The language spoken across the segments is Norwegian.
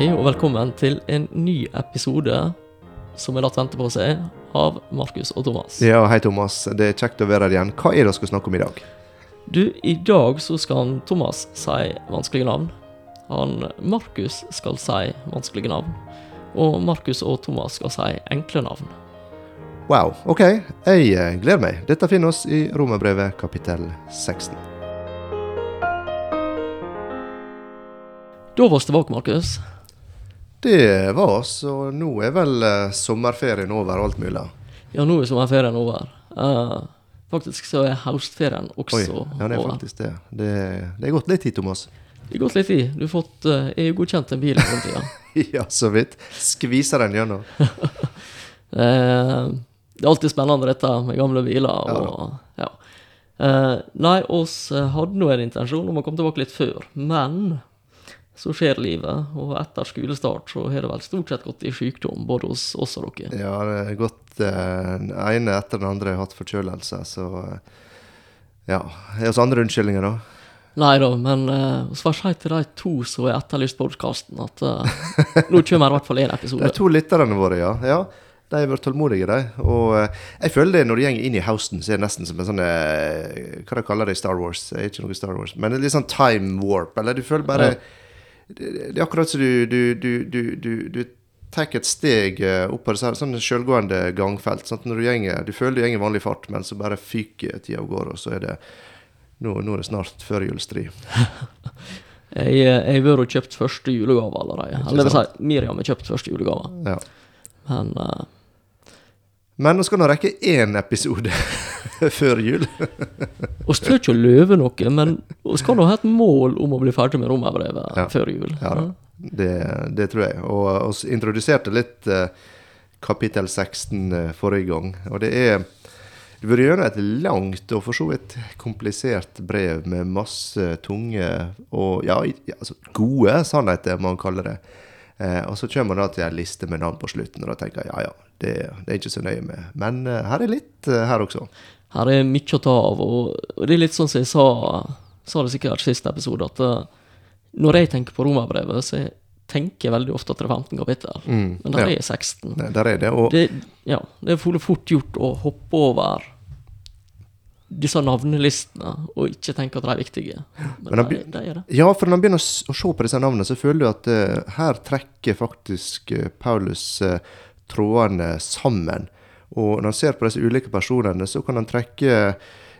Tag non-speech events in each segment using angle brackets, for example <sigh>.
Hei og velkommen til en ny episode som er latt vente på seg av Markus og Thomas. Ja, hei Thomas. Det er kjekt å være her igjen. Hva er det vi skal snakke om i dag? Du, i dag så skal Thomas si vanskelige navn. Han Markus skal si vanskelige navn. Og Markus og Thomas skal si enkle navn. Wow, ok. Jeg eh, gleder meg. Dette finner oss i Romerbrevet kapittel 16. Da var vi tilbake, Markus. Det var oss, og nå er vel eh, sommerferien over og alt mulig. Ja, nå er sommerferien over. Eh, faktisk så er høstferien også Oi, ja, det er over. faktisk det. Det, det er gått litt tid, Thomas. Det har gått litt tid. Du har fått uh, EU-godkjent en bil i mellomtida. <laughs> ja, så vidt. Skviser den gjennom. <laughs> Eh, det er alltid spennende dette med gamle biler. Og, ja. Eh, nei, oss eh, hadde nå en intensjon om å komme tilbake litt før, men så skjer livet, og etter skolestart så har det vel stort sett gått i sykdom, både hos oss og dere. Ja, det er gått eh, den ene etter den andre har hatt forkjølelse, så eh, ja. Er vi andre unnskyldninger, da? Nei da, men uh, får si til de to som har etterlyst podkasten, at uh, nå kommer i hvert fall én <laughs> De episode. to lytterne våre, ja. ja. De har vært tålmodige, de. Og uh, jeg føler det når de går inn i høsten, så er det nesten som en sånn Hva de kaller det i Star Wars? Det er ikke noe Star Wars, men litt sånn time warp. Eller du føler bare Det, det er akkurat som du Du, du, du, du, tar et steg opp på det sånn selvgående gangfelt. Sånn at når du gjenger, du føler du går i vanlig fart, men så bare fyker tida av gårde, og så er det nå, nå er det snart førjulstri. <laughs> Jeg, eh, har vært og kjøpt første julegave allerede. Eller det vil si, Miriam har kjøpt første julegave. Ja. Men eh, Men nå skal nå rekke én episode <laughs> før jul. <laughs> Vi tør ikke å løve noe, men vi skal nå ha et mål om å bli ferdig med romerbrevet Ja. før jul. Ja det, det tror jeg. Og vi introduserte litt uh, kapittel 16 uh, forrige gang. Og det er Det har vært gjennom et langt og for så vidt komplisert brev med masse tunge og ja, altså gode sannheter, man kalle det. Uh, og så kommer man da til en liste med navn på slutten, og da tenker jeg ja ja, det, det er ikke så nøye med. Men eh, her er litt eh, her også. Her er mye å ta av, og, det er litt sånn som jeg sa, sa det sikkert siste episode, at eh, når jeg tenker på romerbrevet, så jeg tenker veldig ofte at det er 15 kapittel. Mm, Men der ja. er 16. Der- Der er det. Og Det, ja, det er fort gjort å hoppe over disse navnelistene og ikke tenke at de er viktige. Men, Men de, de er det. Ja, for når man begynner å se på disse navnene, så føler du at uh, her trekker faktisk uh, Paulus eh, trådene sammen. Og når han ser på disse ulike personene, så kan han trekke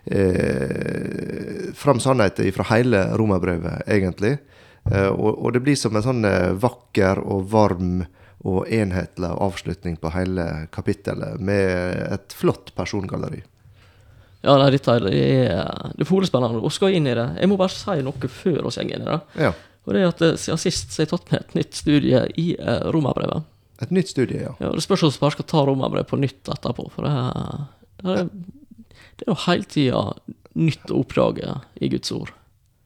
eh, fram sannheten fra hele romerbrevet, egentlig. Eh, og, og det blir som en sånn eh, vakker og varm og enhetlig avslutning på hele kapittelet, med et flott persongalleri. Ja, nei, dette er, det er, det er fole spennende. Og skal inn i det. Jeg må bare si noe før vi går inn i det. Ja. Og det er at eh, siden sist så har jeg tatt med et nytt studie i eh, romerbrevet. Et nytt studie, ja. Ja, det spørs om vi bare skal ta romerbrev på nytt etterpå, for det det er, det er jo hele tida nytt å oppdage i Guds ord.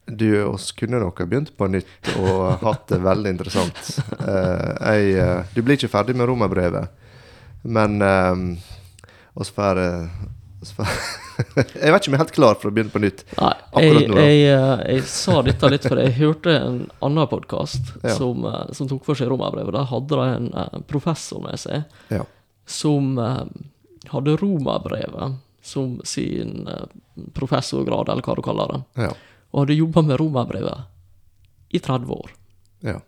Du, oss kunne nok ha begynt på nytt og hatt det veldig interessant. Uh, <laughs> jeg, uh, du blir ikke ferdig med romerbrevet, men uh, oss får, oss får <laughs> Jeg vet ikke om jeg er helt klar for å begynne på nytt. Nei, jeg, nå, jeg, eh, jeg sa dette litt fordi jeg hørte en annen podkast Ja. som, eh, som tok for seg romerbrevet. Der hadde de en eh, professor med seg Ja. som hadde romerbrevet som sin professorgrad, eller hva du kaller det. Ja. Og hadde jobba med romerbrevet i 30 år. Ja.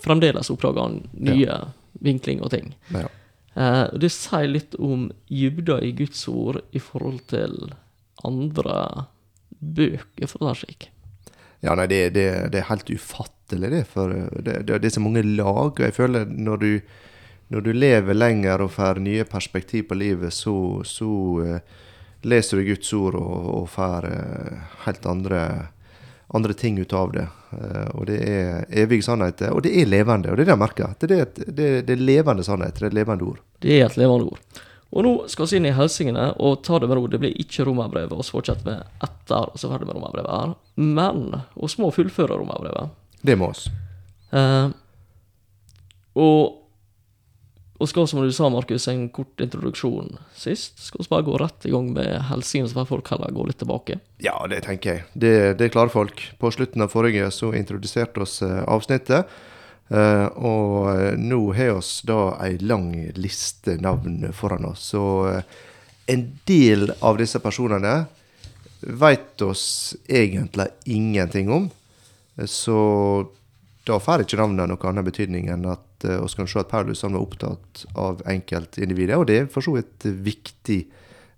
Fremdeles oppdaga han nye vinkling og ting. ja. Eh, og det sier litt om dybda i Guds ord i forhold til andre bøker, for å si det. Ja, nei, det, det, det er helt ufattelig, det. For eh, det, det er så mange lag. Og jeg føler når du, når du lever lenger og får nye perspektiv på livet, så, så uh, leser du Guds ord og, og får uh, helt andre, andre ting ut av det. Eh, og det er evige sannheter. Og det er levende. Og det er det jeg merker. Det er, et- det, det er levende sannhet. Det er levende ord. Det er et levende ord. Og nå skal vi inn i helsingene og ta det med ro. Det blir ikke romerbrevet vi fortsetter med etter og så ferdig med romerbrevet her. Men vi må fullføre romerbrevet. Det må oss. Eh, og og skal, som du sa, Markus, en kort introduksjon sist. Skal vi bare gå rett i gang med helsingen, så får folk heller gå litt tilbake. Ja, det tenker jeg. Det, det klarer folk. På slutten av forrige så introduserte oss eh, avsnittet. Eh, og eh, nå har oss da ei lang liste navn foran oss. Så en del av disse personene veit oss egentlig ingenting om. Så da får ikke navnet noen annen betydning enn at uh, oss kan se at Paulus var opptatt av enkeltindividet, og det er for så vidt viktig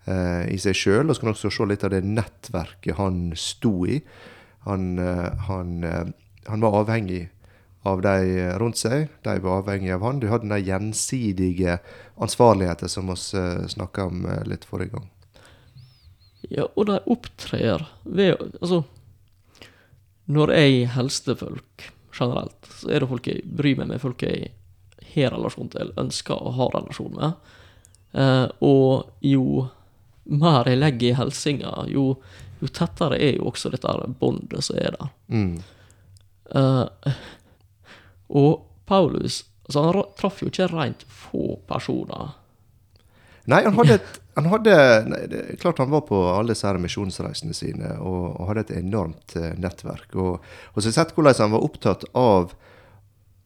eh, i seg sjøl. Vi kan også se litt av det nettverket han sto i. Han, eh, han, eh, han var avhengig av de rundt seg. De var avhengig av han. Du hadde den gjensidige ansvarligheten som vi snakka om eh, litt forrige gang. Ja, og de opptrer ved Altså, når jeg helste folk generelt, så er det folk jeg bryr meg med, folk jeg har relasjon til, ønsker å ha relasjon med. Eh, og jo mer jeg legger i hilsinga, jo, jo tettere er jo også dette båndet som er der. Mm. Eh, og Paulus altså han traff jo ikke rent få personer. Nei, han hadde, et, han hadde Klart han var på alle disse misjonsreisene sine og, og hadde et enormt eh, nettverk. Og, og så har jeg sett hvordan han var opptatt av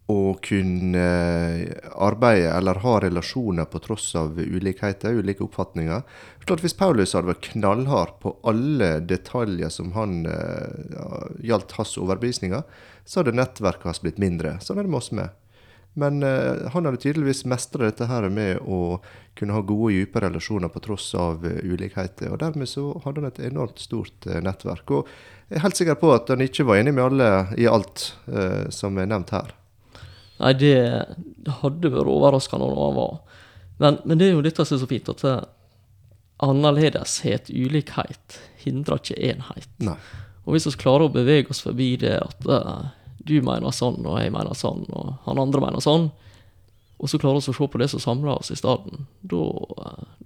å kunne eh, arbeide eller ha relasjoner på tross av ulikheter, ulike oppfatninger. Klart Hvis Paulus hadde vært knallhard på alle detaljer som han eh, ja, gjaldt hans overbevisninger, så hadde nettverket hans blitt mindre. Sånn er det med oss med. Men eh, han hadde tydeligvis mestra dette her med å kunne ha gode, dype relasjoner på tross av eh, ulikheter. Og dermed så hadde han et enormt stort eh, nettverk. Og jeg er helt sikker på at han ikke var enig med alle i alt eh, som er nevnt her. Nei, det, det hadde vært overraskende når han var. Men, men det er jo dette som er så fint, at eh, annerledeshet, ulikhet, hindrer ikke enhet. Nei. Og hvis vi klarer å bevege oss forbi det at eh, du mener sånn, og jeg mener sånn, og han andre mener sånn, og så klarer vi å se på det som samler oss i stedet, da,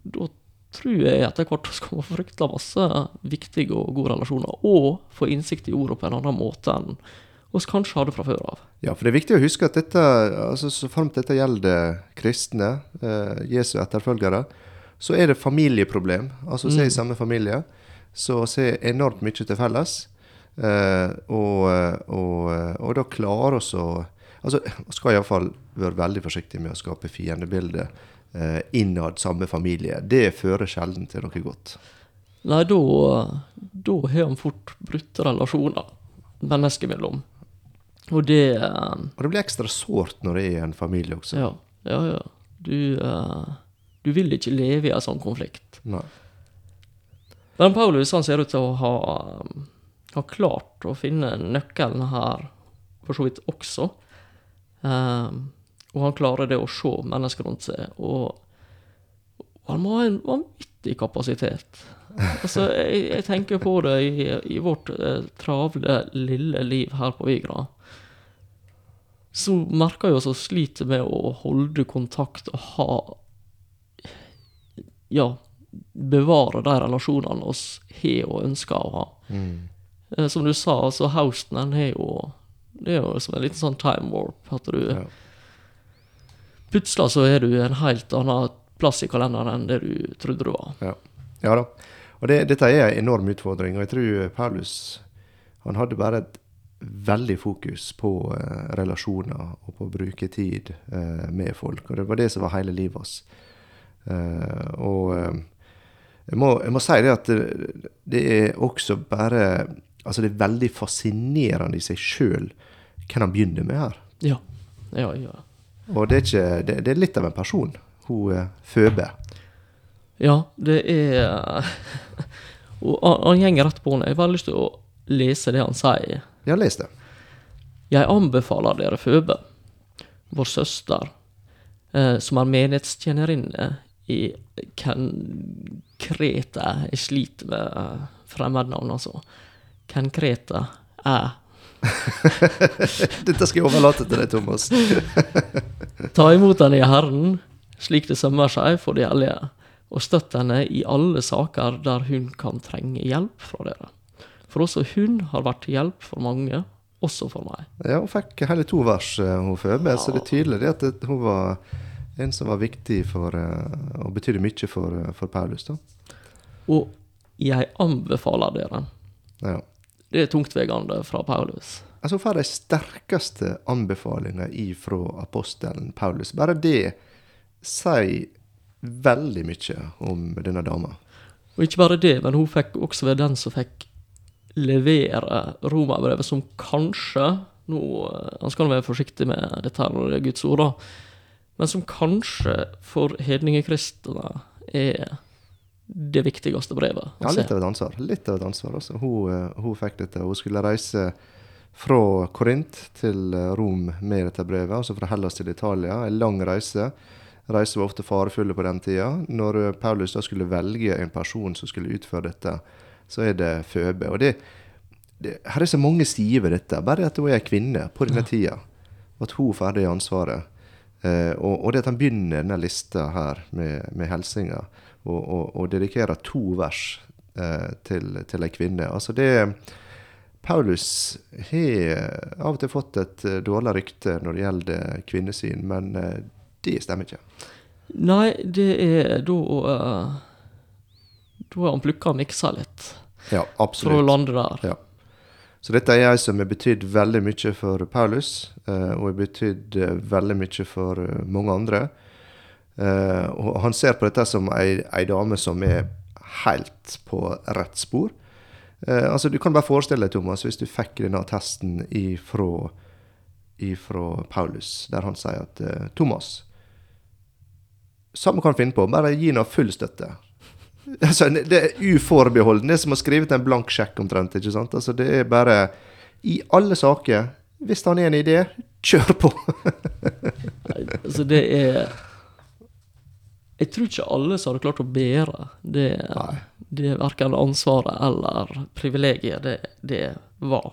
da tror jeg etter hvert vi få fryktelig masse viktige og gode relasjoner, og få innsikt i ordet på en annen måte enn vi kanskje hadde fra før av. Ja, for det er viktig å huske at dette, altså så fremt dette gjelder kristne, eh, Jesu etterfølgere, så er det familieproblem. Altså se i samme familie, så se enormt mye til felles. Eh, og, og, og da klarer oss å Altså, skal iallfall være veldig forsiktig med å skape fiendebilde uh, innad samme familie. Det fører sjelden til noe godt. Nei, da, da har han fort brutte relasjoner mennesker imellom. Og det uh, Og det blir ekstra sårt når det er en familie også. Ja, ja, ja. Du, eh, du vil ikke leve i en sånn konflikt. Nei. Men Paulus han ser ut til å ha, um, ha klart å finne nøkkelen her, for så vidt også. Um, og han klarer det å se mennesker rundt seg, og, og han må ha en vanvittig kapasitet. Altså, jeg, jeg tenker på det i, i vårt eh, travle, lille liv her på Vigra. Så merker jeg oss å slite med å holde kontakt og ha Ja, bevare de relasjonene oss har og ønsker å ha. Mm. Eh, Som du sa, altså Houston den er jo Det er jo som en liten sånn time warp. At du Ja. Plutselig så er du en helt annen plass i kalenderen enn det du trodde du var. Ja, ja da. Og det, dette er en enorm utfordring, og jeg tror Paulus han hadde bare et veldig fokus på eh, relasjoner og på å bruke tid eh, med folk. Og det var det som var hele livet hans. Eh, og eh, jeg, må, jeg må si det at det, det er også bare Altså, det er veldig fascinerende i seg sjøl hvem han begynner med her. Ja. Ja, ja. Og det er, ikke, det, det er litt av en person, hun eh, Føbe. Ja, det er <laughs> Og han, gjenger rett på henne. Jeg har veldig lyst til å lese det han sier. Ja, les det. Jeg anbefaler dere Føbe, vår søster, eh, som er menighetstjenerinne i Kreta. Jeg sliter med eh, fremmednavn, altså. Kenkrete er <laughs> Dette skal jeg overlate til deg, Thomas. <laughs> Ta imot henne i Herren, slik det sømmer seg for de hellige, og støtt henne i alle saker der hun kan trenge hjelp fra dere. For også hun har vært til hjelp for mange, også for meg. Ja, hun fikk hele to vers, eh, hun Føbe, så det er tydelig det at hun var en som var viktig for, eh, og betydde mye for, eh, for Paulus. da. Og jeg anbefaler dere. Ja. Det er tungtveiende fra Paulus. Altså, hun får de sterkeste anbefalinger ifra apostelen Paulus. Bare det sier veldig mye om denne dama. Og ikke bare det, men hun fikk også være den som fikk levere romerbrevet, som kanskje nå, eh, Han skal være forsiktig med dette her er Guds ord, da. Men som kanskje for hedningekristne er det viktigste brevet. Ja, litt av et ansvar. Litt av et ansvar, også. Hun, eh, hun fikk dette. Hun skulle reise fra Korint til eh, Rom med dette brevet, altså fra Hellas til Italia. En lang reise. Reiser var ofte farefulle på den tida. Når eh, Paulus da skulle velge en person som skulle utføre dette, så er det Føbe. Og det, det, her er så mange sider ved dette. Bare at hun er kvinne på denne tida. Og at hun får det ansvaret. Eh, og, og det at han begynner denne lista her med, med helsinga, og, og, og dedikerer to vers eh, til, til ei kvinne. Altså det Paulus har av og til fått et eh, dårlig rykte når det gjelder kvinnesyn, men eh, det stemmer ikke. Nei, det er da uh, Da har han plukka og miksa litt Ja, absolutt. for å lande der. Ja. Så dette er ei som har betydd veldig mye for Paulus, og har betydd veldig mye for mange andre. Eh, og han ser på dette som ei, ei dame som er helt på rett spor. Eh, altså, du kan bare forestille deg, Thomas, hvis du fikk denne attesten ifra, ifra Paulus, der han sier at eh, Thomas Samme kan finne på, bare gi henne full støtte. <laughs> Altså, det er uforbeholden. Det er som å skrive til en blank sjekk omtrent. ikke sant? Altså, det er bare I alle saker, hvis han er en idé, kjør på! Nei, <laughs> Altså, det er Jeg tror ikke alle som hadde klart å bære det, det verken ansvaret eller privilegiet det, det var.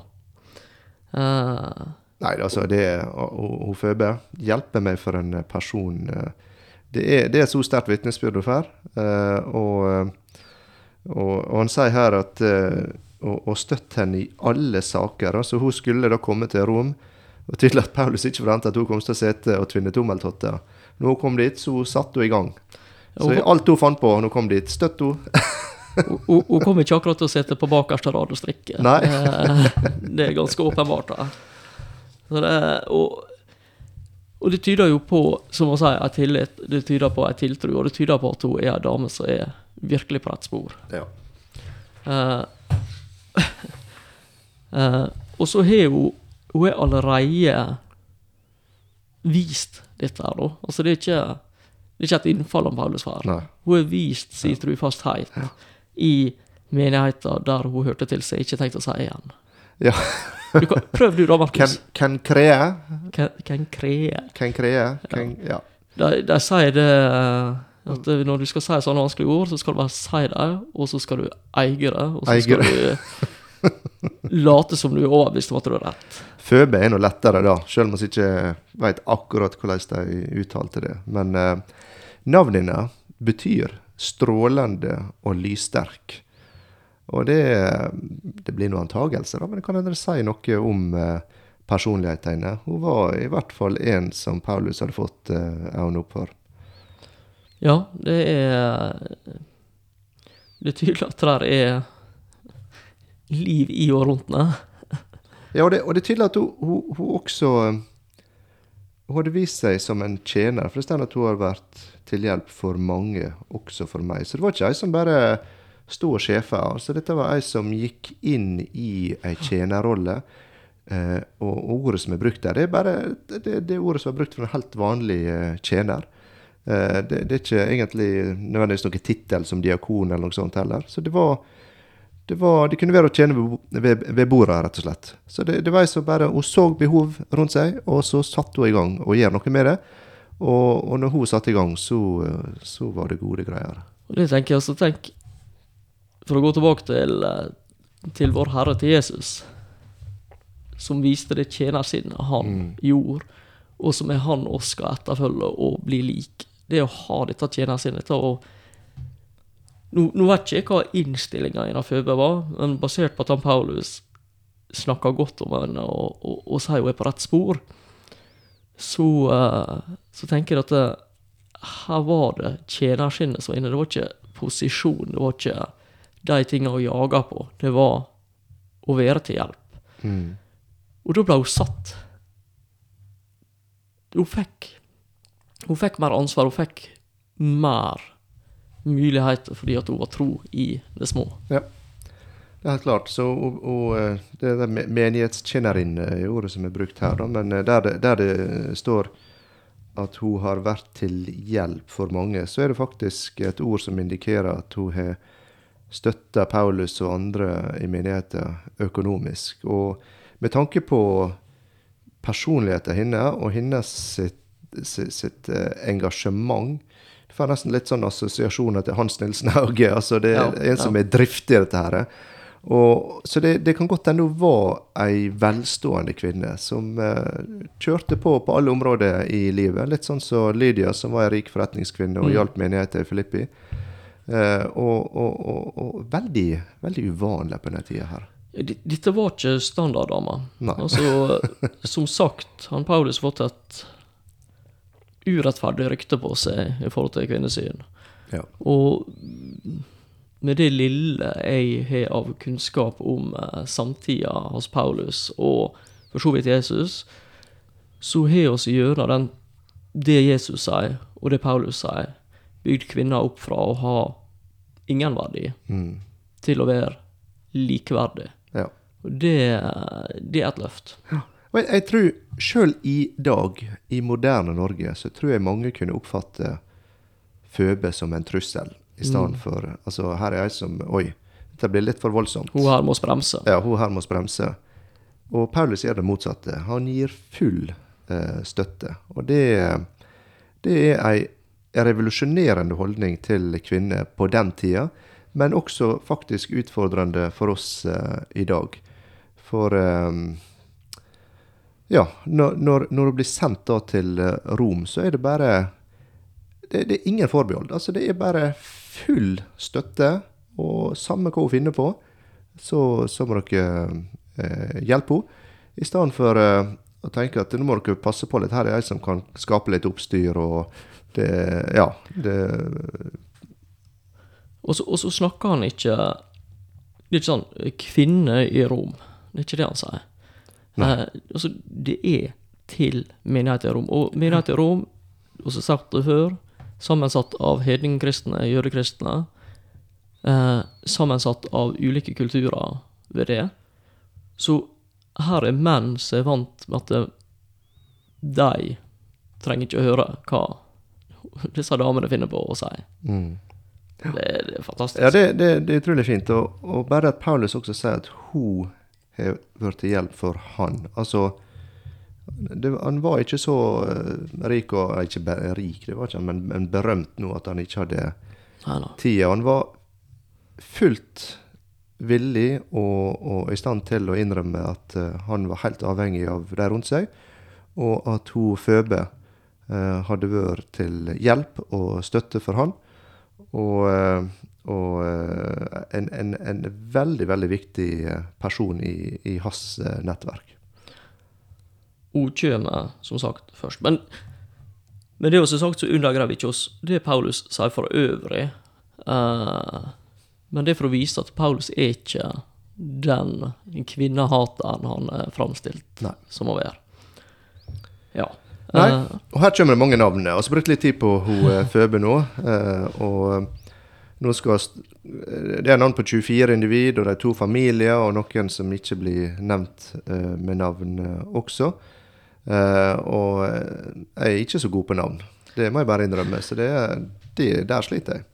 Uh, Nei, altså, det Hun Føbe hjelper meg for en person eh, Det er, det er så sterkt vitnesbyrd hun får. eh, og, og, og han sier her at eh, å, å støtte henne i alle saker. altså Hun skulle da komme til Rom. Og tydelig at Paulus ikke forventet at hun kom til å sitte og tvinne tommeltotter. Når hun kom dit, så satte hun i gang. Så hun- alt hun fant på når hun kom dit, støtte hun. hun- kommer ikke akkurat til å sitte på bakerste rad og strikke. Nei. Eh, det er ganske åpenbart. Det, og, og det tyder jo på, som å si, en tillit. Det tyder på en tiltro, og det tyder på at hun er en dame som er virkelig på rett spor. Ja. Uh, uh, <laughs> og så har hun Hun er allerede vist dette her, da. Altså, det er ikke, det er ikke et innfall om Paulus far. Nei. Hun har vist sin trufasthet i menigheten der hun hørte til, seg, ikke tenkt å si igjen. Ja. Du prøv du da, Markus. Kan Kree. Kan kree. Kan Kree. Ja. De, de sier det eh, at når du skal si sånne vanskelige ord, så skal du bare si det, og så skal du eie det, og så skal du <laughs> late som du er overbevist om at du har rett. Føbe er noe lettere, da, selv om vi ikke vet akkurat hvordan de uttalte det. Men eh, navnene betyr strålende og lyssterk. Og det, det blir noen antagelser, da, men det kan hende det sier noe om eh, personligheten hennes. Hun var i hvert fall en som Paulus hadde fått eh, øynene opp for. Ja, det er Det er tydelig at det der er liv i og rundt henne. Ja, og det, og det er tydelig at hun, hun, hun også Hun hadde vist seg som en tjener. For det står at hun har vært til hjelp for mange, også for meg. Så det var ikke ei som bare sto og sjefa. Altså, dette var ei som gikk inn i ei tjenerrolle. Eh, og ordet som er brukt der, det er bare det, det ordet som er brukt for en helt vanlig eh, tjener. Eh, det, det er ikke egentlig nødvendigvis noen tittel som diakon eller noe sånt heller. Så det var det, var, det kunne være å tjene ved, ved, ved bordet, rett og slett. Så det, det var ei som bare Hun så behov rundt seg, og så satte hun i gang og gjør noe med det. Og, og når hun satte i gang, så, så var det gode greier. Og det tenker jeg også, tenk For å gå tilbake til, eh, til vår Herre, til Jesus, som viste det tjenersinnet han gjorde, og som er han oss skal etterfølge og bli lik. Det å ha dette tjenersinnet til å nå, nå vet ikke jeg hva innstillinga i Føbe var, men basert på at han Paulus snakker godt om henne og, og, og sier hun er på rett spor, så, uh, så tenker jeg at det, her var det tjenerskinnet som var inne. Det var ikke posisjon, det var ikke de tingene hun jaga på. Det var å være til hjelp. Mm. Og da ble hun satt Hun fikk Hun fikk mer ansvar, hun fikk mer muligheter fordi at hun var tro i det små. Ja. Det er helt klart. Så, og, og eh, det er me- menighetstjenerinne i ordet som er brukt her, da, men eh, der det, der det står at hun har vært til hjelp for mange, så er det faktisk et ord som indikerer at hun har støtta Paulus og andre i menigheten økonomisk. Og med tanke på personligheten hennes og hennes sitt, sitt, sitt eh, engasjement får nesten litt sånn assosiasjoner til Hans Nilsen Hauge. <laughs> altså Det er Ja, en som er driftig i dette her. Og, så det, det kan godt hende hun var ei velstående kvinne som eh, kjørte på på alle områder i livet. Litt sånn som Lydia, som var ei rik forretningskvinne og Mm. hjalp menigheten i Filippi. Eh, og, og, og, veldig, veldig uvanlig på denne tida her. Dette var ikke standarddama. Altså, <laughs> som sagt, han Paulus fått et urettferdig rykte på seg i forhold til kvinnesyn. Ja. Og med det lille jeg har av kunnskap om eh, samtida hos Paulus, og for så vidt Jesus, så har oss gjennom den, det Jesus sier, og det Paulus sier, bygd kvinner opp fra å ha ingen verdi Mm. til å være likeverdig. ja. Og det, det er et løft. Og jeg, jeg tror sjøl i dag, i moderne Norge, så tror jeg mange kunne oppfatte Føbe som en trussel. I stedet Mm. for Altså, her er ei som Oi, dette blir litt for voldsomt. Hun her må bremse. Ja, hun her må bremse. Og Paulus gjør det motsatte. Han gir full eh, støtte. Og det, det er ei revolusjonerende holdning til kvinner på den tida, men også faktisk utfordrende for oss eh, i dag. For eh, ja, når, når, hun blir sendt da til eh, Rom, så er det bare det, det er ingen forbehold. Altså, det er bare full støtte, og samme hva hun finner på, så, så må dere eh, hjelpe henne. I stedet for eh, å tenke at nå må dere passe på litt. Her er ei som kan skape litt oppstyr, og det Ja. Det, Og så, og så snakker han ikke Det er ikke sånn 'kvinne i Rom'. Det er ikke det han sier. Eh, altså, det er til menigheten i Rom. Og menigheten i Rom, og som sagt det før, sammensatt av hedningkristne, jødekristne, Uh, sammensatt av ulike kulturer ved det. Så her er menn som er vant med at de trenger ikke å høre hva disse damene finner på å si. mm. Det, det er fantastisk. Ja, det, det, det er utrolig fint. Og, og bare at Paulus også sier at hun har vært til hjelp for han. Altså, det, han var ikke så eh, rik, og eh, ikke rik, det var ikke men, men berømt nå at han ikke hadde tida. Han var fullt villig og, og i stand til å innrømme at eh, han var helt avhengig av de rundt seg, og at hun Føbe hadde vært til hjelp og støtte for han. Og, og eh, en, en, en veldig, veldig viktig eh, person i, i hans eh, nettverk. Hun kommer, som sagt, først. Men, men det også sagt, så undergraver ikke oss det Paulus sier for øvrig. Uh, men det er for å vise at Paulus er ikke den kvinnehateren han er framstilt Nei. som å være. Ja. Nei. Og her kommer det mange navn. Vi har brukt litt tid på hun Føbe nå. og nå skal Det er navn på 24 individ, og det er to familier, og noen som ikke blir nevnt uh, med navn eh, også. Uh, og jeg er ikke så god på navn. Det må jeg bare innrømme. Så det, det, der sliter jeg.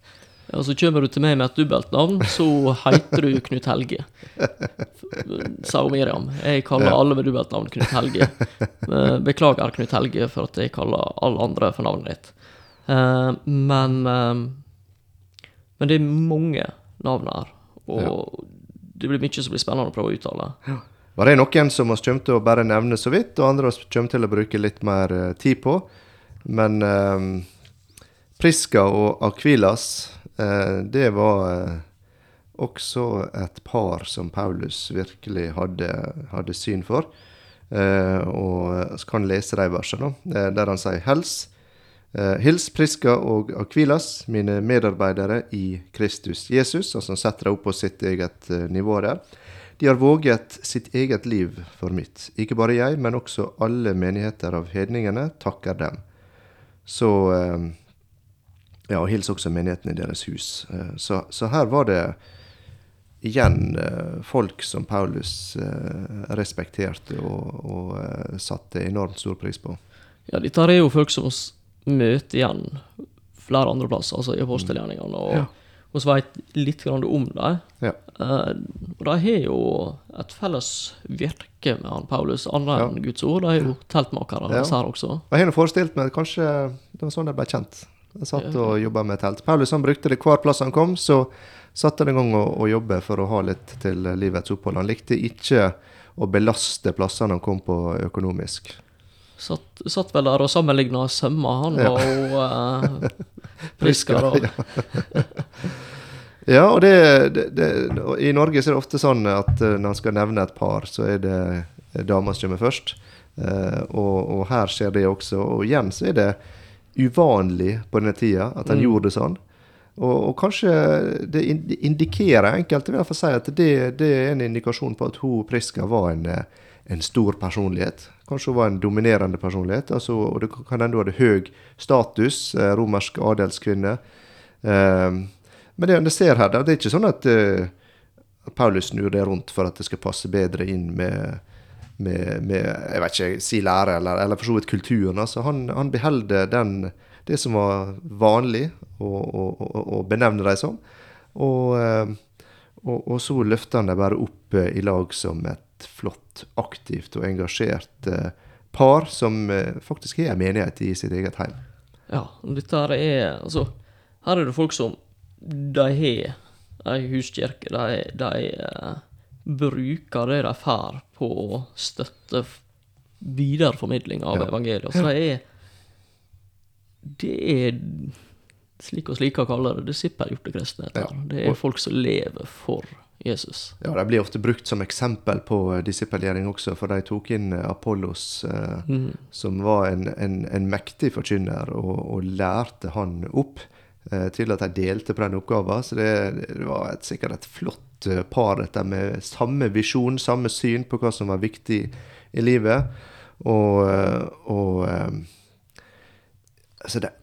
Ja, så kommer du til meg med et dobbeltnavn, så heter du Knut Helge. Sa Miriam. Jeg kaller Ja. alle med dobbeltnavn Knut Helge. Beklager, Knut Helge, for at jeg kaller alle andre for navnet ditt. Uh, Men Men det er mange navn her, og det blir mye som blir spennende å prøve å uttale. Var det noen som vi kommer til å bare nevne så vidt, og andre vi kommer til å bruke litt mer eh, tid på. Men eh, Priska og Akvilas, eh, det var eh, også et par som Paulus virkelig hadde, hadde syn for. Eh, og vi kan lese de versene, der han sier hels. Eh, hils Priska og Akvilas, mine medarbeidere i Kristus Jesus. og som setter deg opp på sitt eget eh, nivå der. De har våget sitt eget liv for mitt. Ikke bare jeg, men også alle menigheter av hedningene takker dem. Så eh, Ja, og hils også menigheten i deres hus. Så, så her var det igjen folk som Paulus respekterte og, og satte enormt stor pris på. Ja, dette er jo folk som oss møter igjen flere andre plasser, altså i apostelgjerningene. Og Ja. vi vet litt om dem. Ja. Uh, og de har jo et felles virke med han Paulus, annet enn Guds ord. De er jo teltmakere, Ja. disse her også. Jeg har forestilt meg kanskje det var sånn de ble kjent. Jeg satt og jobba med telt. Paulus han brukte det hver plass han kom, så satt han i gang og, og jobbe for å ha litt til livets opphold. Han likte ikke å belaste plassene han kom på økonomisk. Satt, satt vel der og sammenligna sømmer, han Ja. og uh, Prisker. da. Ja, og det, det, det, I Norge så er det ofte sånn at eh, når en skal nevne et par, så er det eh, dama som kommer først. Uh, og, og her skjer det også. Og igjen så er det uvanlig på denne tida at han Mm. gjorde det sånn. Og, og kanskje det in- det indikerer enkelte vil jeg fall si at det, det er en indikasjon på at hun Priska var en, eh, en stor personlighet. Kanskje hun var en dominerende personlighet. Altså, og det kan hende hun hadde høy status, eh, romersk adelskvinne. Eh, men det jeg ser her, det er ikke sånn at eh, Paulus snur det rundt for at det skal passe bedre inn med, med, med jeg vet ikke, si lære, eller, eller for så vidt kulturen. Altså, han, han beholder det som var vanlig å, benevne dem som. Og, eh, og, og så løfter han dem bare opp i lag som et flott, aktivt og engasjert eh, par som eh, faktisk har en menighet i sitt eget heim. Ja, dette her er Altså, her er det folk som de har ei huskirke. De, de eh, bruker det de får på å støtte videreformidling av Ja. evangeliet. Så de er Det er slik og slik kaller kalle det dette her. Ja. Det er folk som lever for Jesus. Ja, De blir ofte brukt som eksempel på eh, disippelgjering også, for de tok inn eh, Apollos, eh, Mm. som var en, en, en mektig forkynner, og, og lærte han opp eh, til at de delte på den oppgaven. Så det, det var et, sikkert et flott eh, par, dette med samme visjon, samme syn på hva som var viktig i livet. Og, og eh, altså det,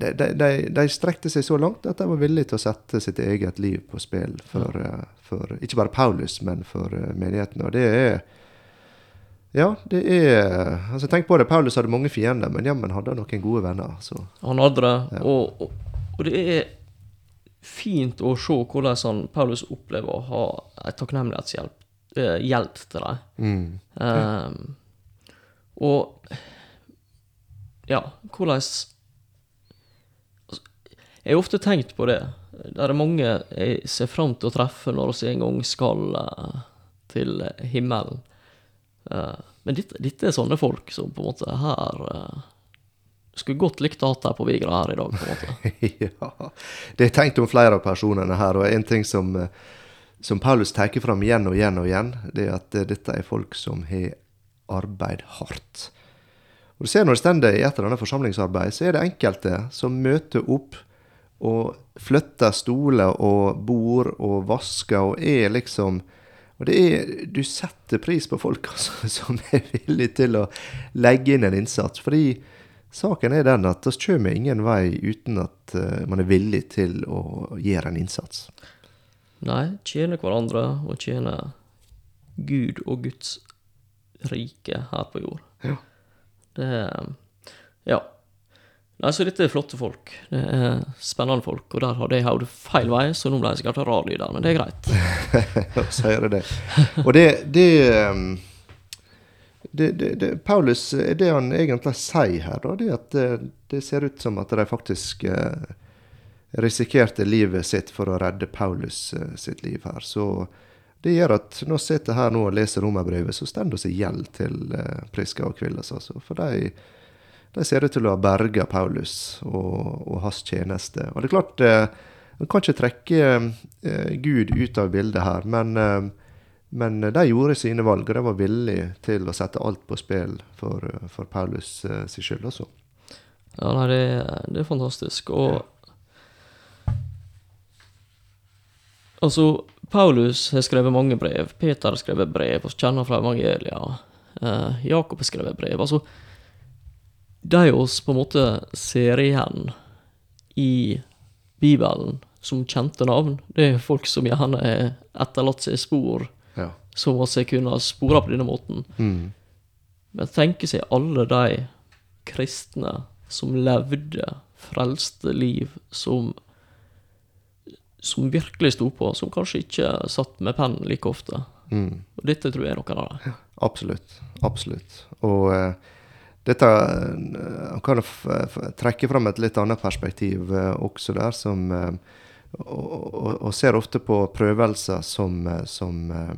de, de, de, strekte seg så langt at de var villige til å sette sitt eget liv på spill for, eh, for ikke bare Paulus, men for eh, menigheten. Og det er Ja, det er altså Tenk på det, Paulus hadde mange fiender, men jammen hadde han noen gode venner. Så Han hadde det, og, og, og det er fint å se hvordan han, Paulus opplever å ha en takknemlighetshjelp eh, hjelp til dem. mm. Ehm, og ja, hvordan Jeg har ofte tenkt på det. Det er mange jeg ser fram til å treffe når vi en gang skal uh, til himmelen. Uh, men dette, er sånne folk som på en måte her uh, Skulle godt likt å ha dem på Vigra her i dag, på en måte. <laughs> ja. Det er tenkt om flere av personene her, og en ting som, eh, som Paulus tar fram igjen og igjen og igjen, det er at eh, dette er folk som har arbeid hardt. Og du ser Når det stender i et eller annet forsamlingsarbeid, så er det enkelte som møter opp og flytter stoler og bord og vasker og er liksom og det er, Du setter pris på folk <laughs> altså, som er villige til å legge inn en innsats. Fordi saken er den at vi kommer ingen vei uten at eh, man er villig til å gjøre en innsats. Nei, tjene hverandre og tjene Gud og Guds rike her på jord. Ja. Det Ja. Nei, så dette er flotte folk. Det er spennende folk. Og der hadde jeg hodet feil vei, så nå ble jeg sikkert radlyder, men det er greit. <laughs> Gjør det det. Og det, det, um, det, det, Paulus, eh, det han egentlig sier her, da, det at det, det ser ut som at de faktisk eh, risikerte livet sitt for å redde Paulus eh, sitt liv her. Så det gjør at når vi sitter her nå og leser romerbrevet, så står vi i gjeld til eh, Priska og Kvillas. Altså, for de, de ser ut til å ha berga Paulus og, og hans tjeneste. Og det er klart, En man kan ikke trekke eh, Gud ut av bildet her, men, eh, men de gjorde sine valg, og de var villige til å sette alt på spill for, eh, for Paulus eh, sin skyld også. Ja, nei, det, det er fantastisk. Og Altså, Paulus har skrevet mange brev. Peter har skrevet brev, og kjenner fra evangelia. Eh, Jakob har skrevet brev. Altså, de oss på en måte ser igjen i Bibelen som kjente navn, det er folk som gjerne har etterlatt seg spor Ja. som vi kunne spore på denne måten. Mm. Men tenke seg alle de kristne som levde frelste liv, som som virkelig sto på, som kanskje ikke satt med penn like ofte. Mm. Og dette tror jeg er noen av dem. Absolutt. Absolutt. Og eh, dette Han kan trekke fram et litt annet perspektiv eh, også der, som eh, og, og, ser ofte på prøvelser som, eh, som eh,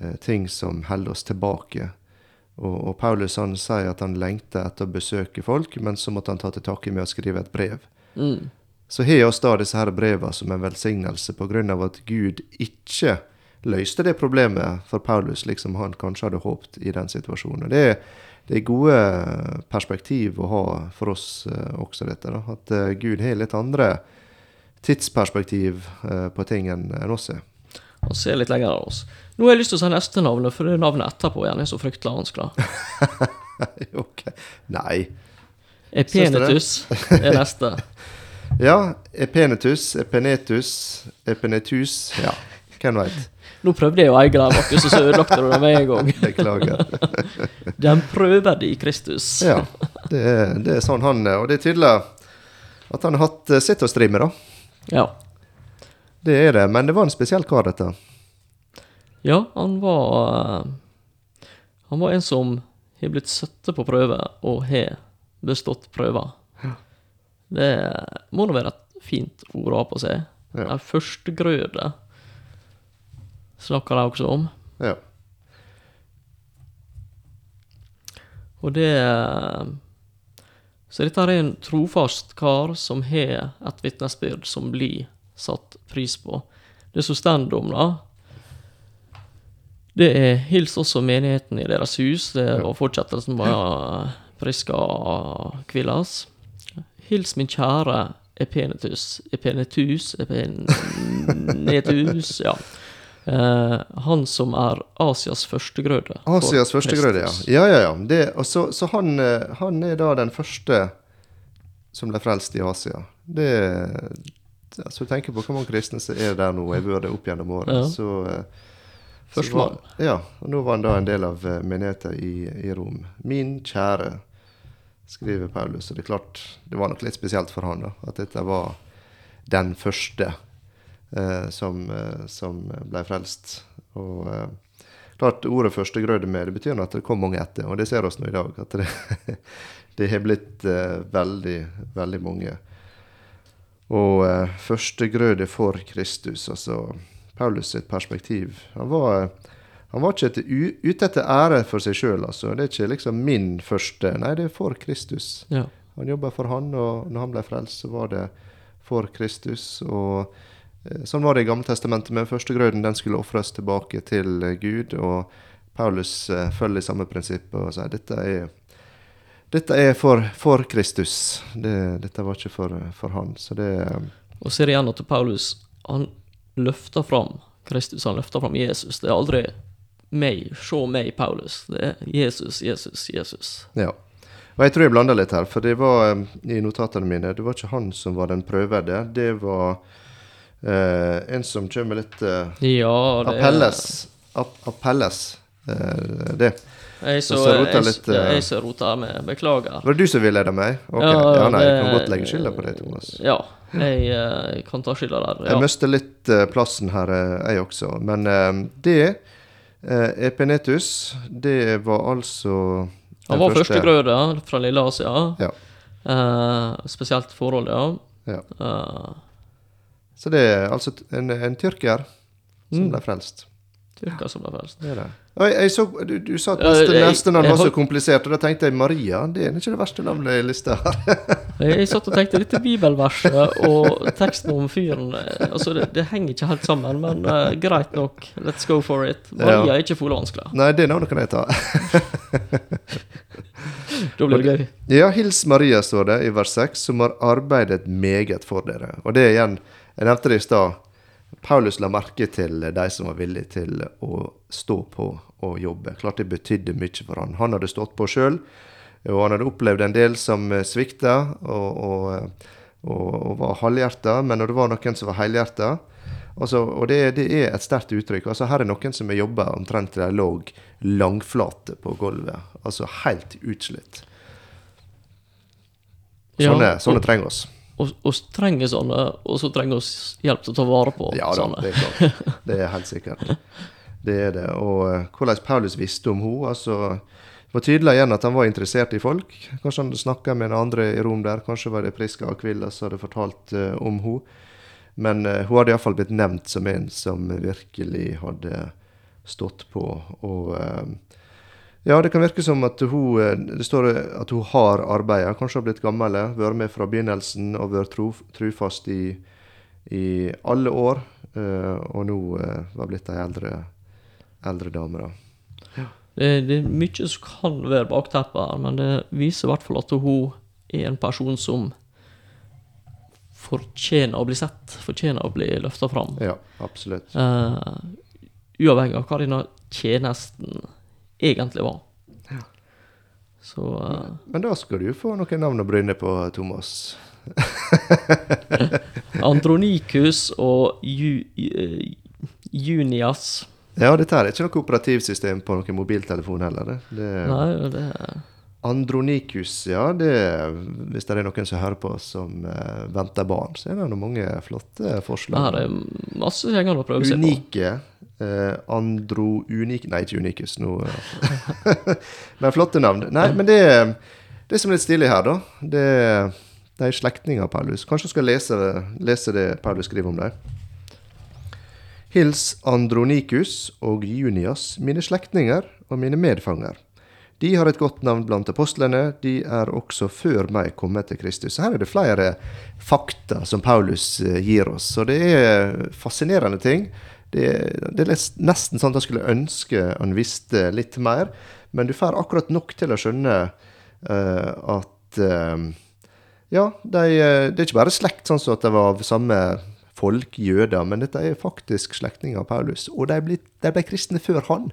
eh, ting som holder oss tilbake. Og, og Paulus han sier at han lengter etter å besøke folk, men så måtte han ta til takke med å skrive et brev. Mm. Så har oss da disse her brevene som en velsignelse av at Gud ikke løste det problemet for Paulus, liksom han kanskje hadde håpet i den situasjonen. Det er, det er gode perspektiv å ha for oss eh, også, dette. da, At eh, Gud har litt andre tidsperspektiv eh, på ting enn oss er. Han ser litt lenger av oss. Nå har jeg lyst til å si neste navnet, for det navnet etterpå gjerne er så fryktelig vanskelig. <laughs> ok. Nei. Epenetus er neste. <laughs> Ja, Epenetus, Epenetus, Epenetus Ja, hvem veit. Nå prøvde jeg å eie den, Markus, og så ødelagte du den med en gang. <laughs> Beklager. <laughs> Den prøver i Kristus. Ja, det er, det er sånn han er. Og det er tydelig at han har hatt eh, sitt å stri med, da. Ja. Det er det. Men det var en spesiell kar, dette. Ja, han var eh, Han var en som har blitt satt på prøve, og har bestått prøver. Det må nå være et fint ord å ha på seg. Ja. En førstegrøde snakker de også om. Ja. Og det Så dette er en trofast kar som har et vitnesbyrd som blir satt pris på. Det som står om, da, det er hils også menigheten i deres hus. Det var fortsettelsen med Priska Kvillas. Hils min kjære Epenetus Epenetus Epenetus Ja. Eh, han som er Asias førstegrøde. Asias førstegrøde, ja. Ja, ja, ja. Det, så så han, eh, han er da den første som ble frelst i Asia. Det altså, tenker på hvor mange kristne som er der nå. Jeg burde opp gjennom året. Ja. Så, eh, så var- Ja, og nå var han da en del av menigheten i, i Rom. Min kjære, skriver Paulus. Og det er klart, det var nok litt spesielt for han da, at dette var den første som, eh, som ble frelst. Og eh, klart, ordet førstegrøde med, det betyr at det kom mange etter, og det ser oss nå i dag. At det, <laughs> det har blitt eh, veldig, veldig mange. Og eh, førstegrøde for Kristus, altså Paulus sitt perspektiv. Han var, han var ikke ute etter ære for seg sjøl, altså. Det er ikke liksom min første. Nei, det er for Kristus. Ja. Han jobba for han, og når han ble frelst, så var det for Kristus. Og eh, sånn var det i Gamle testamentet, men førstegrøden den skulle ofres tilbake til eh, Gud. Og Paulus eh, følger samme prinsipp og sier dette er, dette er for, for Kristus. Det, dette var ikke for, for han. Så det eh, Og ser igjen at Paulus han løfter fram Kristus, han løfter fram Jesus. Det er aldri meg, se meg, Paulus. Det er Jesus, Jesus, Jesus. Ja. Og jeg tror jeg blanda litt her, for det var eh, i notatene mine Det var ikke han som var den prøvede. Det var eh, en som kommer litt uh, Ja, det Appelles. App Appelles. Uh, det. Jeg så, så jeg, litt, eh, jeg som roter med. Beklager. Var det du som villeda meg? Okay. Ja, nei, jeg kan godt legge skylda på deg, Thomas. Ja, jeg jeg kan ta skylda der. Jeg mister litt plassen her, jeg også. Men det uh, Epenetus, det var altså Han var førstegrøde fra Lille Asia. Ja. Spesielt forhold, ja. Ja. Så det er altså en, en tyrker som Mm. ble frelst. Tyrker som ble frelst. Det er det. Jeg, jeg så, du, du sa at neste, jeg- neste navn var så komplisert, og da tenkte jeg Maria. Det er ikke det verste navnet i lista her. <laughs> Jeg, jeg satt og tenkte dette bibelverset og teksten om fyren eh, Altså, det, det henger ikke helt sammen, men uh, greit nok. Let's go for it. Maria Ja. er ikke fuglevanskelig. vanskelig. Nei, det navnet kan jeg ta. <laughs> Da blir det gøy. Ja, hils Maria, står det i vers 6, som har arbeidet meget for dere. Og det er igjen Jeg nevnte det i stad. Paulus la merke til de som var villige til å stå på og jobbe. Klart det betydde mye for han. Han hadde stått på sjøl, og han hadde opplevd en del som svikta og, og, og, og var halvhjerta, men når det var noen som var helhjerta altså, Og det, det, er et sterkt uttrykk. altså Her er noen som har jobba omtrent til de lå langflate på gulvet. Altså helt utslitt. Sånne, ja, sånne trenger oss og, og trenger sånne, og så trenger vi hjelp til å ta vare på ja, da, sånne. Det er klart. <laughs> Det er helt sikkert. Det er det. Og uh, hvordan Paulus visste om henne altså, Det var tydelig igjen at han var interessert i folk. Kanskje han snakka med en andre i rom der. Kanskje var det Priska Kvilla som hadde fortalt uh, om henne. Men uh, hun hadde iallfall blitt nevnt som en som virkelig hadde stått på. Og ja, det kan virke som at hun eh, det står at hun har arbeidet. Kanskje har blitt gammel, eh, vært med fra begynnelsen og vært tro, trufast i, i, alle år. Uh, og nå uh, var blitt ei eldre, eldre dame, da. Ja. Det, det, er mye som kan være bakteppet her, men det viser i hvert fall at hun er en person som fortjener å bli sett, fortjener å bli løfta fram. Ja, absolutt. Uh, uavhengig av hva denne tjenesten egentlig var. Ja. Så uh, Men da skal du få noen navn å bryne på, Thomas. <laughs> Andronikus og Ju, Junias. Ja, dette er ikke noe operativsystem på noen mobiltelefon heller. Det, det Nei, det er Andronikus, ja. Det, hvis det er noen som hører på som uh, venter barn, så er det noen mange flotte forslag. Det er masse ting å prøve seg på. Unike. Uh, andro unik Nei, ikke Unikus nå. <laughs> men flotte navn. Nei, men det, det som er litt stilig her, da, det, det er slektninger av Paulus. Kanskje du skal lese, lese det Paulus skriver om dem. Hils Andronikus og Junias, mine slektninger og mine medfanger de har et godt navn blant apostlene. De er også før meg kommet til Kristus. Her er det flere fakta som Paulus eh, gir oss. Og det er fascinerende ting. Det, det er nesten sånn at jeg skulle ønske han visste litt mer. Men du får akkurat nok til å skjønne uh, at uh, Ja, de, det er ikke bare slekt sånn at det var av samme folk, jøder, men dette er faktisk slektninger av Paulus. Og de ble, de ble kristne før han.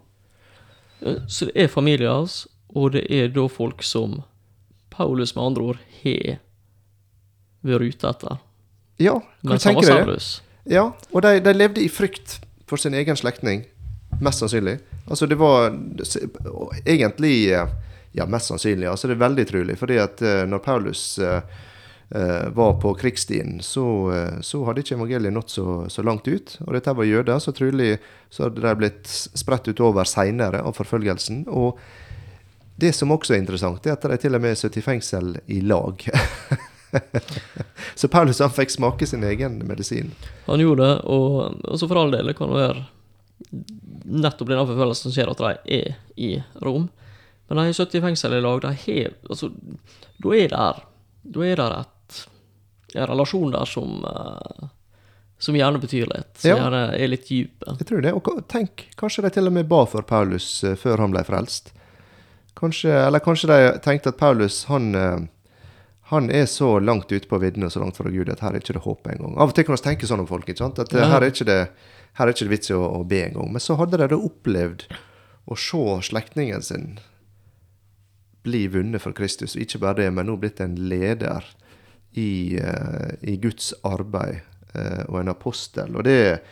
Så det er familien hans, og det er da folk som Paulus med andre ord har vært ute etter. Ja, kan du tenke deg det? Ja, og de, de, levde i frykt for sin egen slektning. Mest sannsynlig. Altså, det var egentlig Ja, mest sannsynlig. Altså, det er veldig trolig. Fordi at uh, når Paulus uh, var på krigsstien, så, så, hadde ikke evangeliet nådd så, så, langt ut. Og dette var jøder, så trolig så hadde de blitt spredt utover seinere av forfølgelsen. og det som også er interessant, er at de til og med sitter i fengsel i lag. <laughs> så Paulus han fikk smake sin egen medisin. Han gjorde det, og altså for all del kan det være nettopp den forfølgelsen som skjer at de er i Rom. Men de har sittet i fengsel i lag. De har Altså, da er det Da er der et, en relasjon der som uh, som gjerne betyr litt. Som ja. gjerne er litt dyp. Jeg tror det. Og tenk, kanskje de til og med ba for Paulus uh, før han ble frelst. Kanskje, eller kanskje de tenkte at Paulus han, eh, han er så langt ute på viddene og så langt fra Gud at her er ikke det håp engang. Av og til kan vi tenke sånn om folk. ikke sant? At ja. her, er ikke det, her er ikke det vits i å, å be engang. Men så hadde de da opplevd å se slektningen sin bli vunnet for Kristus. Og ikke bare det, men nå blitt en leder i, uh, i Guds arbeid og en apostel. Og det,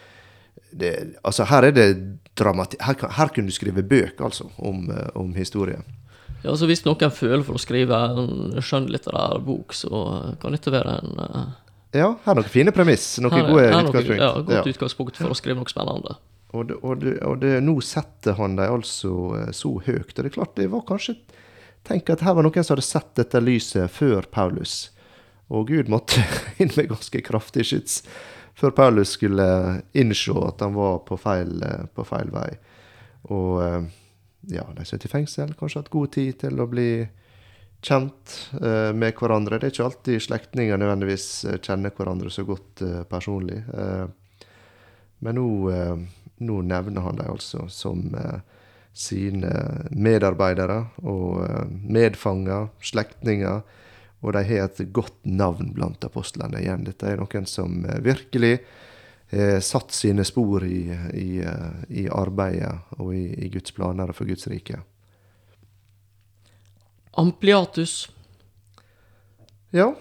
det Altså, her er det dramati her, her, kunne du skrive bøker, altså, om, uh, om historie. Ja, altså Hvis noen føler for å skrive en skjønnlitterær bok, så kan dette være en uh, Ja, her er noen fine premiss. Noen her, gode her utgangspunkt. Ja, godt ja. utgangspunkt for å skrive noe spennende. Og, det, og, det, og det, nå setter han dem altså uh, så høyt. Og det er klart, det var kanskje Tenk at her var noen som hadde sett dette lyset før Paulus. Og Gud måtte <laughs> inn med ganske kraftig skyts før Paulus skulle innse at han var på feil, på feil vei. Og ja, de sitter i fengsel, kanskje hatt god tid til å bli kjent eh, med hverandre. Det er ikke alltid slektninger nødvendigvis eh, kjenner hverandre så godt eh, personlig. Eh, men nå, eh, nå, nevner han dem altså som eh, sine medarbeidere og medfanger, slektninger. Og de har et godt navn blant apostlene igjen. Dette er noen som virkelig har satt sine spor i, i, eh, i arbeidet og i, i Guds planer for Guds rike. Ampliatus. Ja.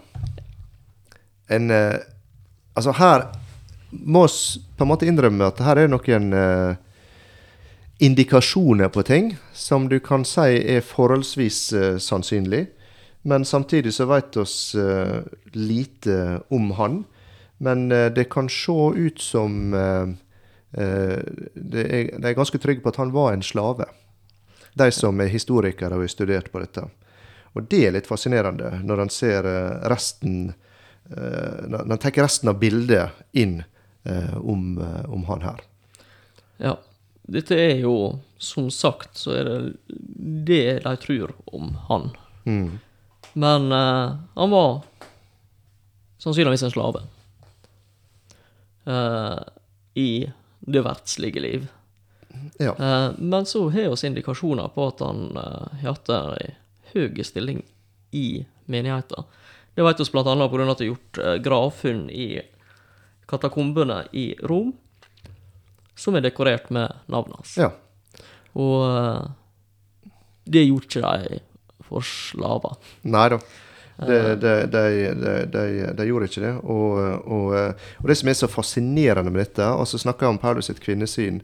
En eh, Altså, her må vi på en måte innrømme at her er noen eh, indikasjoner på ting som du kan si er forholdsvis eh, sannsynlig. Men samtidig så vet vi eh, lite om han. Men eh, det kan se ut som eh, det De er ganske trygge på at han var en slave. De som er historikere og har studert på dette. Og det er litt fascinerende når en ser resten Når en tar resten av bildet inn om, om han her. Ja. Dette er jo, som sagt, så er det det de tror om han. Mm. Men eh, han var sannsynligvis en slave. Eh, I det verdslige liv. Ja. Eh, men så har vi indikasjoner på at han uh, hatt ei høy stilling i menigheten. Det vet vi annet pga. at det er gjort uh, gravfunn i katakombene i Rom, som er dekorert med navnet hans. ja. Og eh, det gjorde ikke de for slaver. Nei da. De, de, de, de, de, de gjorde ikke det. Og, og, eh, og det som er så fascinerende med dette altså snakker jeg om Paulus sitt kvinnesyn,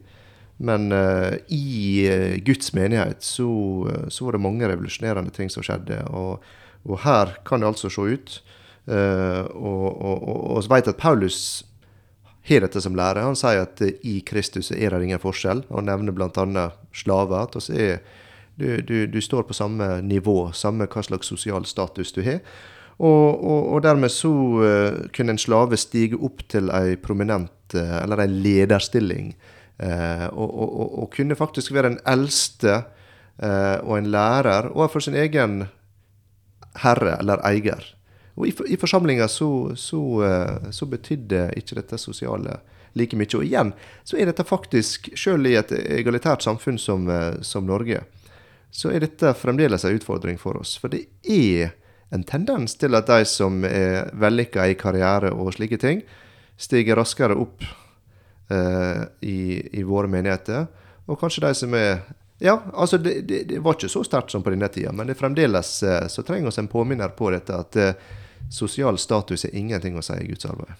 men uh, i eh, Guds menighet så, eh, så var det mange revolusjonerende ting som skjedde. Og, og her kan det altså se ut. Uh, og, vi vet at Paulus har dette som lærer. Han sier at eh, i Kristus er det ingen forskjell. Han nevner bl.a. slaver. At oss er, du, du, du står på samme nivå, samme hva slags sosial status du har. Og, og, og dermed så uh, kunne en slave stige opp til ei prominent, uh, eller ei lederstilling. Uh, og, og, og, og kunne faktisk være en eldste og en lærer overfor sin egen herre eller eier. Og i, for- i forsamlinga så, så, så betydde ikke dette sosiale like mye. Og igjen så er dette faktisk, selv i et egalitært samfunn som, som Norge, så er dette fremdeles en utfordring for oss. For det er en tendens til at de som er vellykka i karriere og slike ting, stiger raskere opp eh, i, i våre menigheter. Og kanskje de som er Ja, altså det, det, det var ikke så sterkt som på denne tida, men det fremdeles eh, så trenger oss en påminner på dette at eh, sosial status er ingenting å si i Guds arbeid.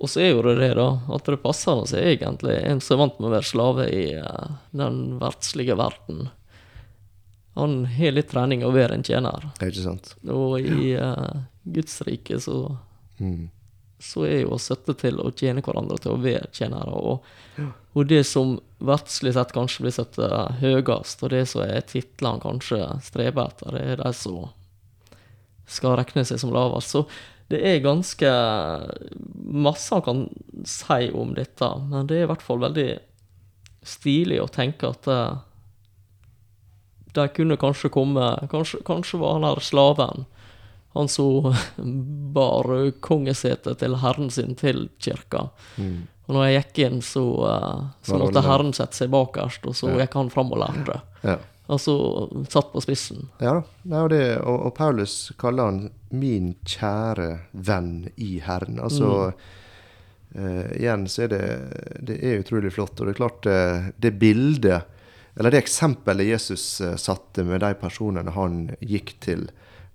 Og så er jo det det, da, at det passer oss egentlig en som er vant med å være slave i eh, den verdslige verden. Han har litt trening å være en tjener. Er ikke sant? Og i uh, Guds rike så, Mm. så er jo å støtte til å tjene hverandre til å være tjenere. Og, og det som verdslig sett kanskje blir satt eh, høyest, og det som er titlene kanskje streber etter, det er de som skal regne seg som lavest. Så det er ganske masse han kan si om dette, men det er i hvert fall veldig stilig å tenke at eh, de kunne kanskje komme Kanskje, kanskje var han her slaven, han som <laughs> bar kongesetet til herren sin til kirka. Mm. Og når jeg gikk inn, så, eh, så måtte herren sette seg bakerst, og så Ja. gikk han fram og lærte. Ja. Altså satt på spissen. Ja da. Og, og, Paulus kaller han 'min kjære venn i Herren'. Altså eh, Igjen så er det, det er utrolig flott. Og det er klart, eh, det bildet, eller det eksempelet Jesus eh, satte med de personene han gikk til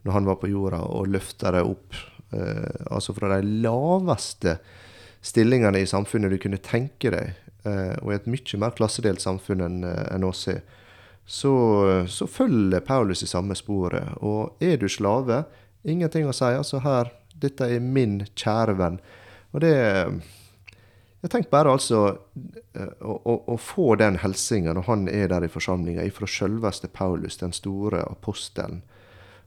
når han var på jorda, og løfta dem opp, eh, altså fra de laveste stillingene i samfunnet du kunne tenke deg, eh, og i et mye mer klassedelt samfunn enn en oss er, så, så følger Paulus i samme sporet. Og er du slave, ingenting å si. Altså her, dette er min kjære venn. Og det Jeg tenker bare altså eh, å, å, å få den hilsinga når han er der i forsamlinga, ifra sjølveste Paulus, den store apostelen,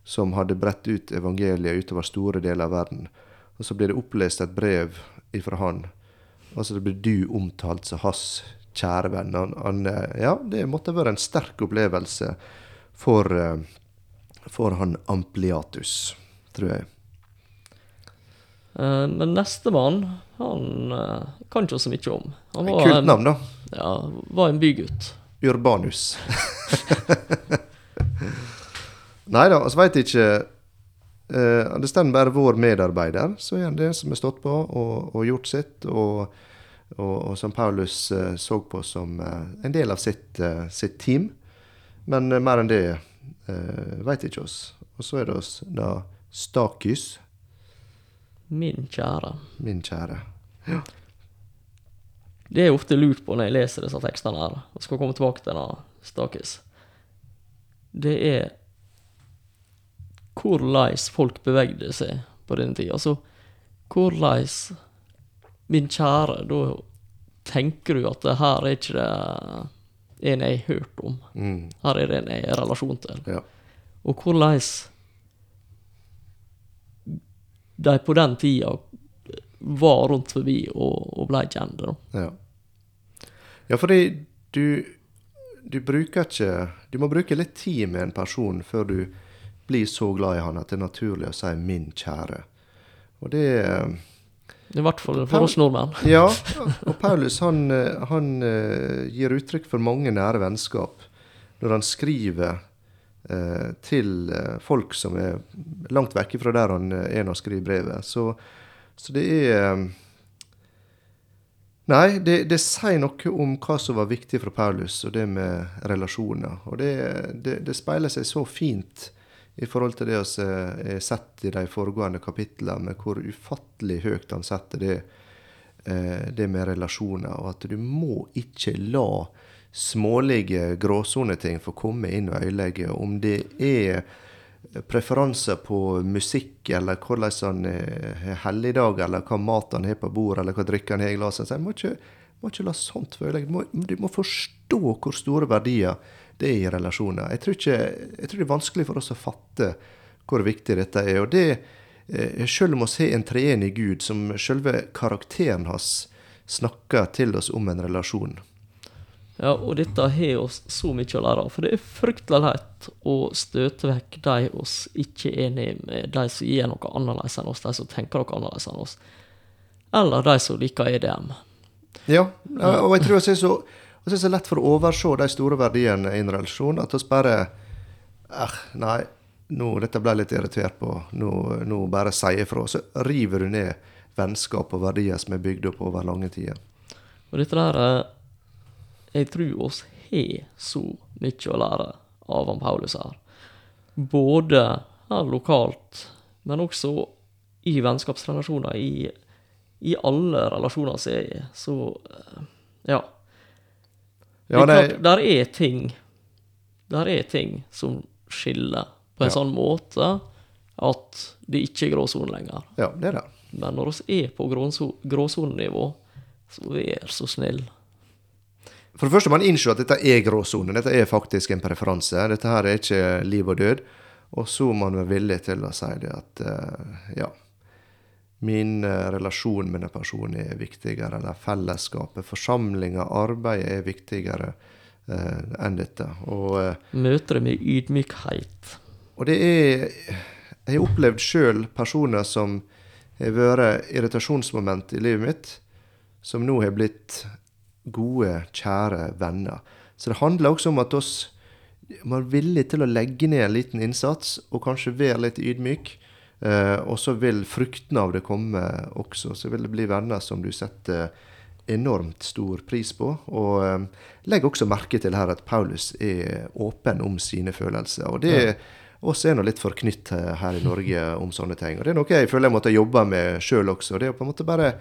som hadde bredt ut evangeliet utover store deler av verden. Og så blir det opplest et brev ifra han. Altså det blir du omtalt som hans kjære venn. Han, han, eh, ja, det måtte være en sterk opplevelse for, eh, for han Ampliatus, tror jeg. Eh, men nestemann, han eh, kan ikke så mye om. Han var, Kult navn, da. ja, var en bygutt. Urbanus. <laughs> Nei da, vi veit ikke eh, Det står bare vår medarbeider, så er han det som har stått på og, og gjort sitt. Og og, og som Paulus så på som en del av sitt, sitt team. Men mer enn det uh, veit ikke oss. Og så er det oss da Stakys, Min kjære. min kjære. Ja. Det er ofte lurt på når jeg leser disse tekstene her, og skal komme tilbake til denne Stakis. Det er hvordan folk bevegde seg på denne tida. Altså, hvordan Min kjære, da tenker du at det her er ikke det en jeg har hørt om. Mm, Her er det en jeg har relasjon til. ja. Og hvordan de på den tida var rundt forbi og, og ble kjente. Ja. ja, fordi du, du bruker ikke Du må bruke litt tid med en person før du blir så glad i han at det er naturlig å si 'min kjære'. Og det I hvert fall for oss nordmenn. <laughs> Ja, og Paulus han, han eh, gir uttrykk for mange nære vennskap når han skriver til eh, folk som er langt vekke fra der han eh, er når han skriver brevet. Så, så det er eh, Nei, det, det sier noe om hva som var viktig for Paulus, og det med relasjoner. Og det, det, det speiler seg så fint i forhold til det vi har sett i de foregående kapitlene, med hvor ufattelig høyt han setter det, eh, det med relasjoner. Og at du må ikke la smålige gråsoneting får komme inn og ødelegge. Om det er preferanser på musikk, eller hvordan han har helligdag, eller hva mat han har på bordet, eller hva drikke han har i glasset. Så jeg må ikke, må ikke la sånt få ødelegge. Du må, forstå hvor store verdier det er i relasjoner. Jeg tror, ikke, jeg tror det er vanskelig for oss å fatte hvor viktig dette er. Og det, Sjøl selv om vi har en treenig Gud, som selve karakteren hans snakker til oss om en relasjon. Ja, og dette har oss så mye å lære av. For det er fryktelig lett å støte vekk de oss ikke er enig med, de som gjør noe annerledes enn oss, de som tenker noe annerledes enn oss. Eller de som liker EDM. Ja, og jeg tror det er så, det er så lett for å overse de store verdiene i en relasjon at vi bare eh, Nei, nå, dette ble jeg litt irritert på. Nå, nå bare sier jeg fra. Så river du ned vennskap og verdier som er bygd opp over lange tider. Og dette der eh, Jeg tror oss har så mye å lære av han Paulus her. Både her lokalt, men også i vennskapsrelasjoner. I, i alle relasjoner som er i. Så eh, ja. Ja, det er klart, der er ting Der er ting som skiller på en Ja. sånn måte at det ikke er gråsone lenger. ja, det er det. Men når vi er på gråso- gråsonenivå, så vær så snill. For det første man innser at dette er gråsone. Dette er faktisk en preferanse. Dette her er ikke liv og død. Og så må man være villig til å si det at eh, ja, min eh, relasjon med den personen er viktigere, eller fellesskapet, forsamlinga, arbeidet er viktigere eh, enn dette. Og, Møter det med ydmykhet. og det er Jeg har opplevd sjøl personer som har vært irritasjonsmoment i livet mitt, som nå har blitt gode, kjære venner. Så det handler også om at oss må være villige til å legge ned en liten innsats, og kanskje være litt ydmyk. Eh, og så vil fruktene av det komme også. Så vil det bli venner som du setter enormt stor pris på. Og eh, legg også merke til her at Paulus er åpen om sine følelser. Og det oss er nå litt forknytt eh, her i Norge om sånne ting. Og det er noe jeg føler jeg måtte jobbe med sjøl også. Det er å på en måte bare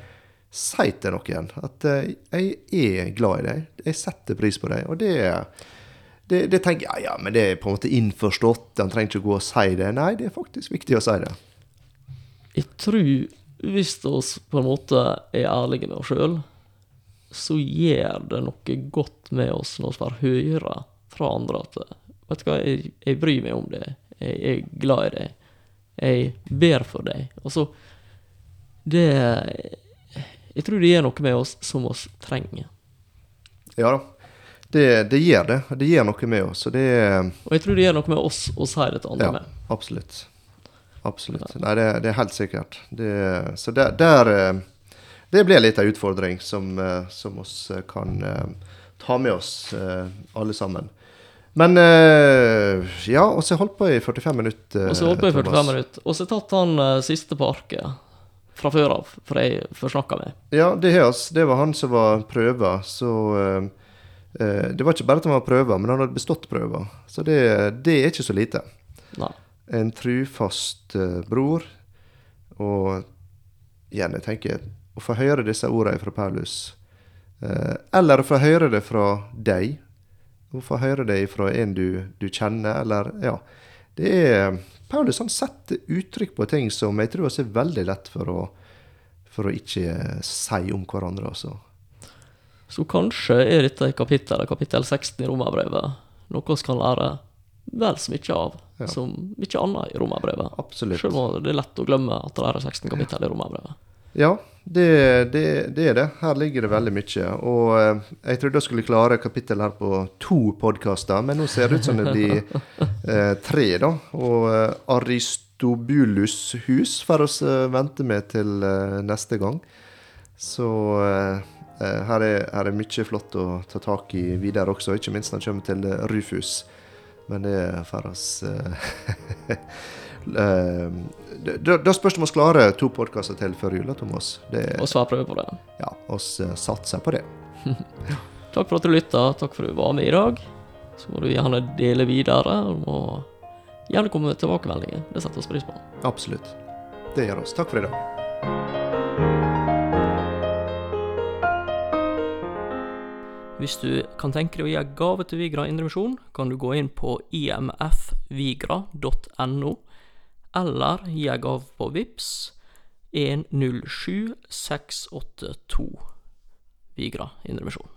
si til noen at eh, jeg er glad i deg. Jeg setter pris på deg. Og det, det, det tenker jeg ja, ja, men det er på en måte innforstått. Han trenger ikke gå og si det. Nei, det er faktisk viktig å si det. Jeg tror hvis oss på en måte er ærlige med oss sjøl, så gjør det noe godt med oss når vi får høre fra andre at Vet du hva, jeg, jeg bryr meg om det. Jeg er glad i deg. Jeg ber for deg. Altså, det Jeg tror det gjør noe med oss som oss trenger. Ja da. Det, det gjør det. Det gjør noe med oss. Og det Og jeg tror det gjør noe med oss å si det til andre Ja, med. absolutt. Absolutt. Nei, det, det er helt sikkert. Det, så der, der eh, Det blir litt av utfordring som, eh, som oss eh, kan ta med oss alle sammen. Men ja, og så holdt på i 45 minutter. Og så holdt på i 45 minutter. Og så tatt han siste på arket. Fra før av, for jeg forsnakka meg. Ja, oss. Det var han som var prøva, så eh, eh, Det var ikke bare at han var prøva, men han hadde bestått prøver. Så det, det er ikke så lite. Nei. En trufast eh, bror, og igjen, jeg tenker Å få høre disse ordene fra Paulus, eh, eller å få høre det fra deg, å få høre det fra en du, du kjenner, eller Ja. Det er Paulus han setter uttrykk på ting som jeg tror er veldig lett for å, for å ikke si om hverandre. altså. Så kanskje er dette kapittelet, kapittel 16 i Romerbrevet, noe vi kan lære vel så mye av Ja. som mye annet i Romerbrevet. Absolutt. Selv om det er lett å glemme at det er 16 kapittel i Romerbrevet. Ja, det, det, det er det. Her ligger det veldig mye. Og eh, jeg trodde jeg skulle klare kapittel her på to podkaster, men nå ser det ut som det blir <laughs> eh, tre, da. Og eh, Aristobulus hus får oss eh, vente med til eh, neste gang. Så her, er, her er mye flott å ta tak i videre også, ikke minst når det kommer til Rufus. Men det får oss <laughs> Da da spørs det om vi klarer to podkaster til før jula, Thomas. Det, Og svar på det. ja, vi eh, satser på det. <laughs> Takk for at du lytta, takk for at du var med i dag. Så må du gjerne dele videre, og gjerne komme med tilbakemeldinger. Det setter oss pris på. Absolutt. Det gjør oss. Takk for i dag. Hvis du kan tenke deg å gi en gave til Vigra Indremisjon, kan du gå inn på imfvigra.no, eller gi en gave på VIPS 107682 Vigra Indremisjon.